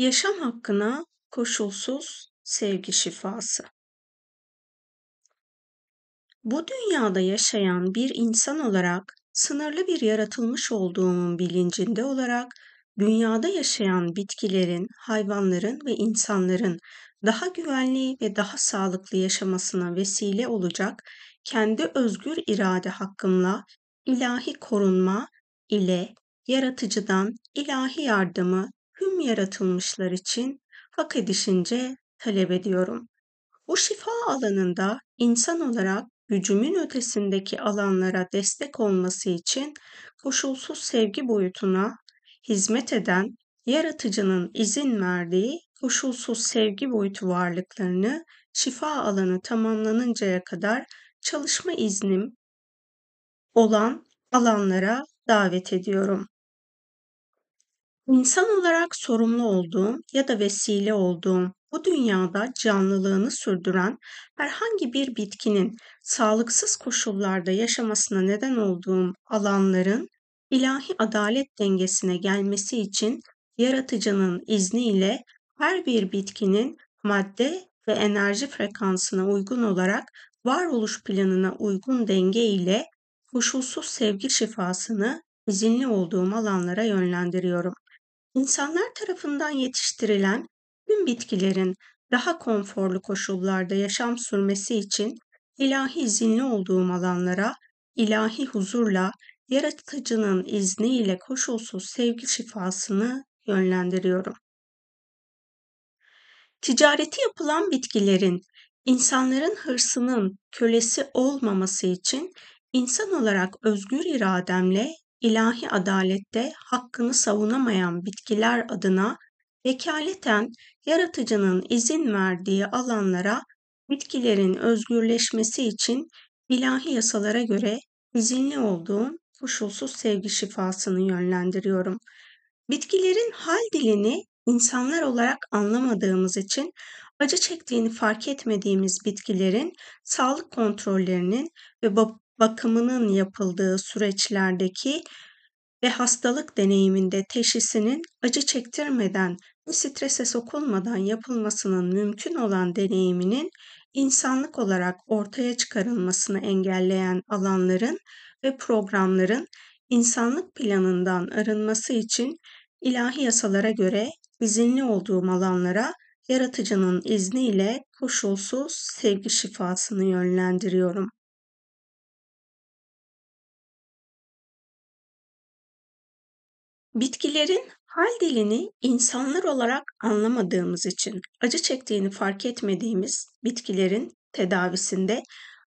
Yaşam hakkına koşulsuz sevgi şifası. Bu dünyada yaşayan bir insan olarak sınırlı bir yaratılmış olduğumun bilincinde olarak dünyada yaşayan bitkilerin, hayvanların ve insanların daha güvenli ve daha sağlıklı yaşamasına vesile olacak kendi özgür irade hakkımla ilahi korunma ile yaratıcıdan ilahi yardımı tüm yaratılmışlar için hak edişince talep ediyorum. Bu şifa alanında insan olarak gücümün ötesindeki alanlara destek olması için koşulsuz sevgi boyutuna hizmet eden yaratıcının izin verdiği koşulsuz sevgi boyutu varlıklarını şifa alanı tamamlanıncaya kadar çalışma iznim olan alanlara davet ediyorum. İnsan olarak sorumlu olduğum ya da vesile olduğum bu dünyada canlılığını sürdüren herhangi bir bitkinin sağlıksız koşullarda yaşamasına neden olduğum alanların ilahi adalet dengesine gelmesi için yaratıcının izniyle her bir bitkinin madde ve enerji frekansına uygun olarak varoluş planına uygun denge ile koşulsuz sevgi şifasını izinli olduğum alanlara yönlendiriyorum. İnsanlar tarafından yetiştirilen tüm bitkilerin daha konforlu koşullarda yaşam sürmesi için ilahi izinli olduğum alanlara ilahi huzurla yaratıcının izniyle koşulsuz sevgi şifasını yönlendiriyorum. Ticareti yapılan bitkilerin insanların hırsının kölesi olmaması için insan olarak özgür irademle ilahi adalette hakkını savunamayan bitkiler adına vekaleten yaratıcının izin verdiği alanlara bitkilerin özgürleşmesi için ilahi yasalara göre izinli olduğum koşulsuz sevgi şifasını yönlendiriyorum. Bitkilerin hal dilini insanlar olarak anlamadığımız için acı çektiğini fark etmediğimiz bitkilerin sağlık kontrollerinin ve bakımının yapıldığı süreçlerdeki ve hastalık deneyiminde teşhisinin acı çektirmeden ve strese sokulmadan yapılmasının mümkün olan deneyiminin insanlık olarak ortaya çıkarılmasını engelleyen alanların ve programların insanlık planından arınması için ilahi yasalara göre izinli olduğum alanlara yaratıcının izniyle koşulsuz sevgi şifasını yönlendiriyorum. Bitkilerin hal dilini insanlar olarak anlamadığımız için acı çektiğini fark etmediğimiz bitkilerin tedavisinde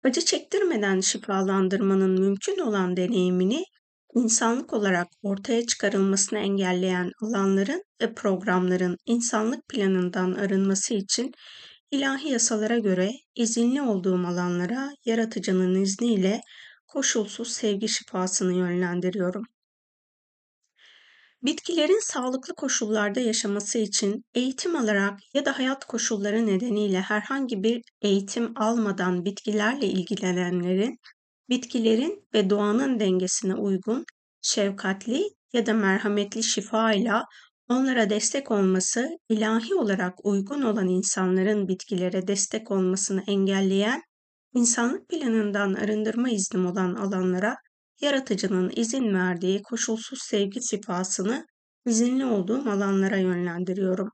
acı çektirmeden şifalandırmanın mümkün olan deneyimini insanlık olarak ortaya çıkarılmasını engelleyen alanların ve programların insanlık planından arınması için ilahi yasalara göre izinli olduğum alanlara yaratıcının izniyle koşulsuz sevgi şifasını yönlendiriyorum. Bitkilerin sağlıklı koşullarda yaşaması için eğitim alarak ya da hayat koşulları nedeniyle herhangi bir eğitim almadan bitkilerle ilgilenenlerin, bitkilerin ve doğanın dengesine uygun, şefkatli ya da merhametli şifayla onlara destek olması, ilahi olarak uygun olan insanların bitkilere destek olmasını engelleyen, insanlık planından arındırma iznim olan alanlara yaratıcının izin verdiği koşulsuz sevgi şifasını izinli olduğum alanlara yönlendiriyorum.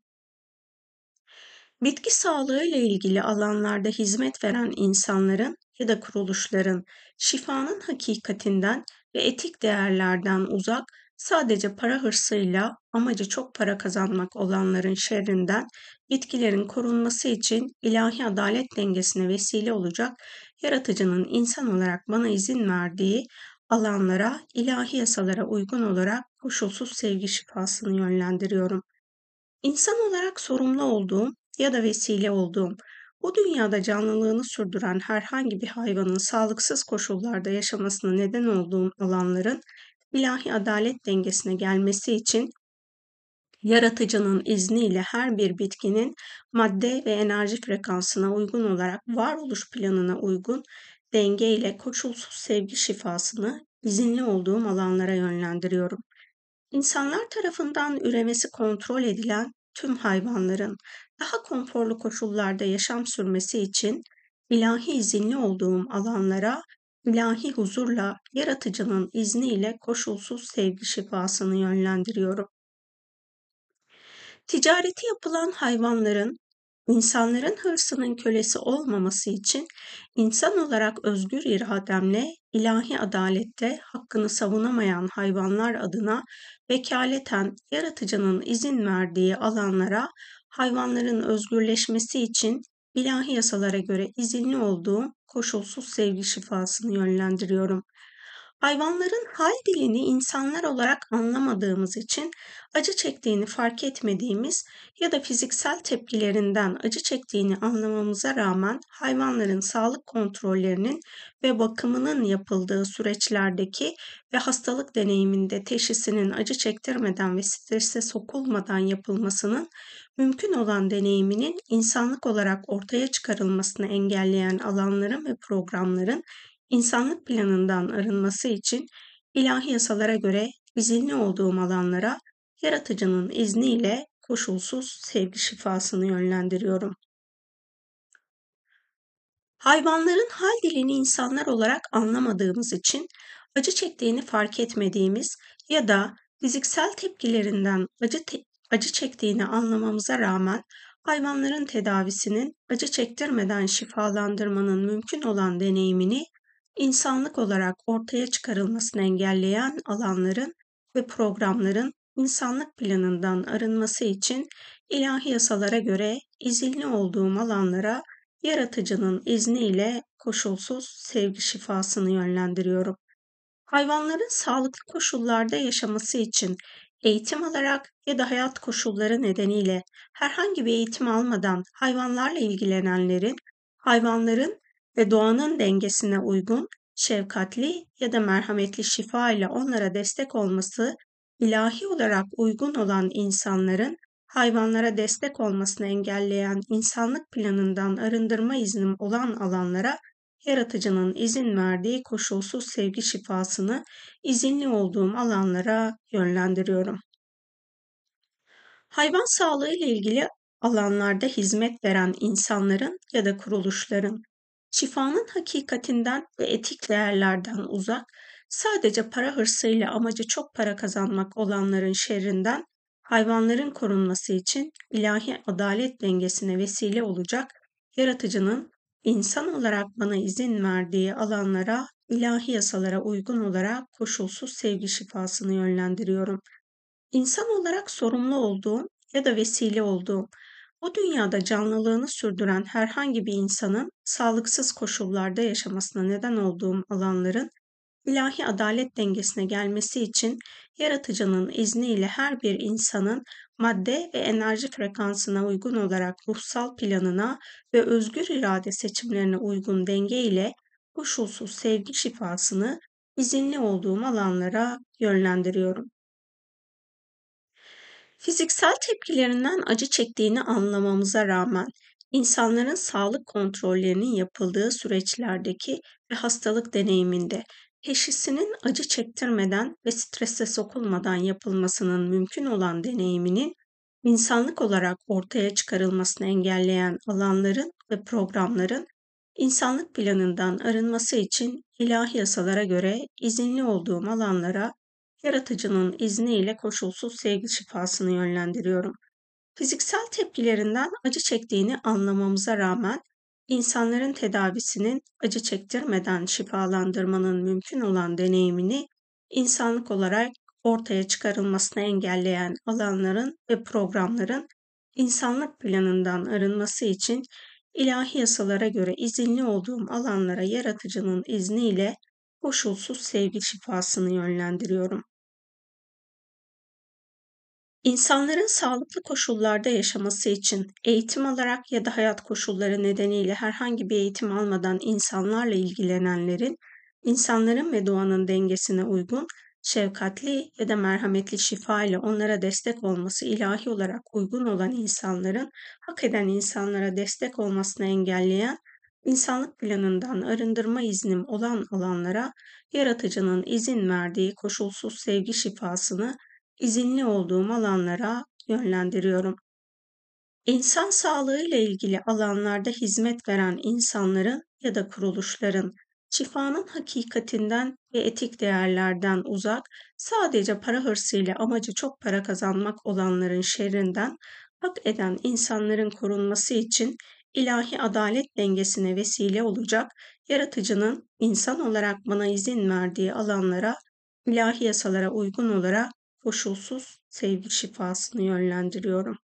Bitki sağlığı ile ilgili alanlarda hizmet veren insanların ya da kuruluşların şifanın hakikatinden ve etik değerlerden uzak sadece para hırsıyla amacı çok para kazanmak olanların şerrinden bitkilerin korunması için ilahi adalet dengesine vesile olacak yaratıcının insan olarak bana izin verdiği alanlara, ilahi yasalara uygun olarak koşulsuz sevgi şifasını yönlendiriyorum. İnsan olarak sorumlu olduğum ya da vesile olduğum, bu dünyada canlılığını sürdüren herhangi bir hayvanın sağlıksız koşullarda yaşamasına neden olduğum alanların ilahi adalet dengesine gelmesi için yaratıcının izniyle her bir bitkinin madde ve enerji frekansına uygun olarak varoluş planına uygun denge ile koşulsuz sevgi şifasını izinli olduğum alanlara yönlendiriyorum. İnsanlar tarafından üremesi kontrol edilen tüm hayvanların daha konforlu koşullarda yaşam sürmesi için ilahi izinli olduğum alanlara ilahi huzurla yaratıcının izniyle koşulsuz sevgi şifasını yönlendiriyorum. Ticareti yapılan hayvanların insanların hırsının kölesi olmaması için insan olarak özgür irademle ilahi adalette hakkını savunamayan hayvanlar adına vekaleten yaratıcının izin verdiği alanlara hayvanların özgürleşmesi için ilahi yasalara göre izinli olduğum koşulsuz sevgi şifasını yönlendiriyorum. Hayvanların hal dilini insanlar olarak anlamadığımız için acı çektiğini fark etmediğimiz ya da fiziksel tepkilerinden acı çektiğini anlamamıza rağmen hayvanların sağlık kontrollerinin ve bakımının yapıldığı süreçlerdeki ve hastalık deneyiminde teşhisinin acı çektirmeden ve strese sokulmadan yapılmasının mümkün olan deneyiminin insanlık olarak ortaya çıkarılmasını engelleyen alanların ve programların insanlık planından arınması için ilahi yasalara göre izinli olduğum alanlara yaratıcının izniyle koşulsuz sevgi şifasını yönlendiriyorum. Hayvanların hal dilini insanlar olarak anlamadığımız için acı çektiğini fark etmediğimiz ya da fiziksel tepkilerinden acı te- acı çektiğini anlamamıza rağmen hayvanların tedavisinin acı çektirmeden şifalandırmanın mümkün olan deneyimini insanlık olarak ortaya çıkarılmasını engelleyen alanların ve programların insanlık planından arınması için ilahi yasalara göre izinli olduğum alanlara yaratıcının izniyle koşulsuz sevgi şifasını yönlendiriyorum. Hayvanların sağlıklı koşullarda yaşaması için eğitim alarak ya da hayat koşulları nedeniyle herhangi bir eğitim almadan hayvanlarla ilgilenenlerin hayvanların ve doğanın dengesine uygun, şefkatli ya da merhametli şifa ile onlara destek olması, ilahi olarak uygun olan insanların hayvanlara destek olmasını engelleyen insanlık planından arındırma iznim olan alanlara yaratıcının izin verdiği koşulsuz sevgi şifasını izinli olduğum alanlara yönlendiriyorum. Hayvan sağlığı ile ilgili alanlarda hizmet veren insanların ya da kuruluşların şifanın hakikatinden ve etik değerlerden uzak, sadece para hırsıyla amacı çok para kazanmak olanların şerrinden hayvanların korunması için ilahi adalet dengesine vesile olacak yaratıcının insan olarak bana izin verdiği alanlara ilahi yasalara uygun olarak koşulsuz sevgi şifasını yönlendiriyorum. İnsan olarak sorumlu olduğum ya da vesile olduğum bu dünyada canlılığını sürdüren herhangi bir insanın sağlıksız koşullarda yaşamasına neden olduğum alanların ilahi adalet dengesine gelmesi için yaratıcının izniyle her bir insanın madde ve enerji frekansına uygun olarak ruhsal planına ve özgür irade seçimlerine uygun denge ile koşulsuz sevgi şifasını izinli olduğum alanlara yönlendiriyorum. Fiziksel tepkilerinden acı çektiğini anlamamıza rağmen insanların sağlık kontrollerinin yapıldığı süreçlerdeki ve hastalık deneyiminde teşhisinin acı çektirmeden ve strese sokulmadan yapılmasının mümkün olan deneyiminin insanlık olarak ortaya çıkarılmasını engelleyen alanların ve programların insanlık planından arınması için ilahi yasalara göre izinli olduğum alanlara yaratıcının izniyle koşulsuz sevgi şifasını yönlendiriyorum. Fiziksel tepkilerinden acı çektiğini anlamamıza rağmen insanların tedavisinin acı çektirmeden şifalandırmanın mümkün olan deneyimini insanlık olarak ortaya çıkarılmasını engelleyen alanların ve programların insanlık planından arınması için ilahi yasalara göre izinli olduğum alanlara yaratıcının izniyle koşulsuz sevgi şifasını yönlendiriyorum. İnsanların sağlıklı koşullarda yaşaması için eğitim alarak ya da hayat koşulları nedeniyle herhangi bir eğitim almadan insanlarla ilgilenenlerin, insanların ve doğanın dengesine uygun, şefkatli ya da merhametli şifa ile onlara destek olması ilahi olarak uygun olan insanların, hak eden insanlara destek olmasını engelleyen, insanlık planından arındırma iznim olan alanlara yaratıcının izin verdiği koşulsuz sevgi şifasını izinli olduğum alanlara yönlendiriyorum. İnsan sağlığıyla ilgili alanlarda hizmet veren insanların ya da kuruluşların şifanın hakikatinden ve etik değerlerden uzak, sadece para hırsıyla amacı çok para kazanmak olanların şerrinden hak eden insanların korunması için ilahi adalet dengesine vesile olacak yaratıcının insan olarak bana izin verdiği alanlara ilahi yasalara uygun olarak koşulsuz sevgi şifasını yönlendiriyorum.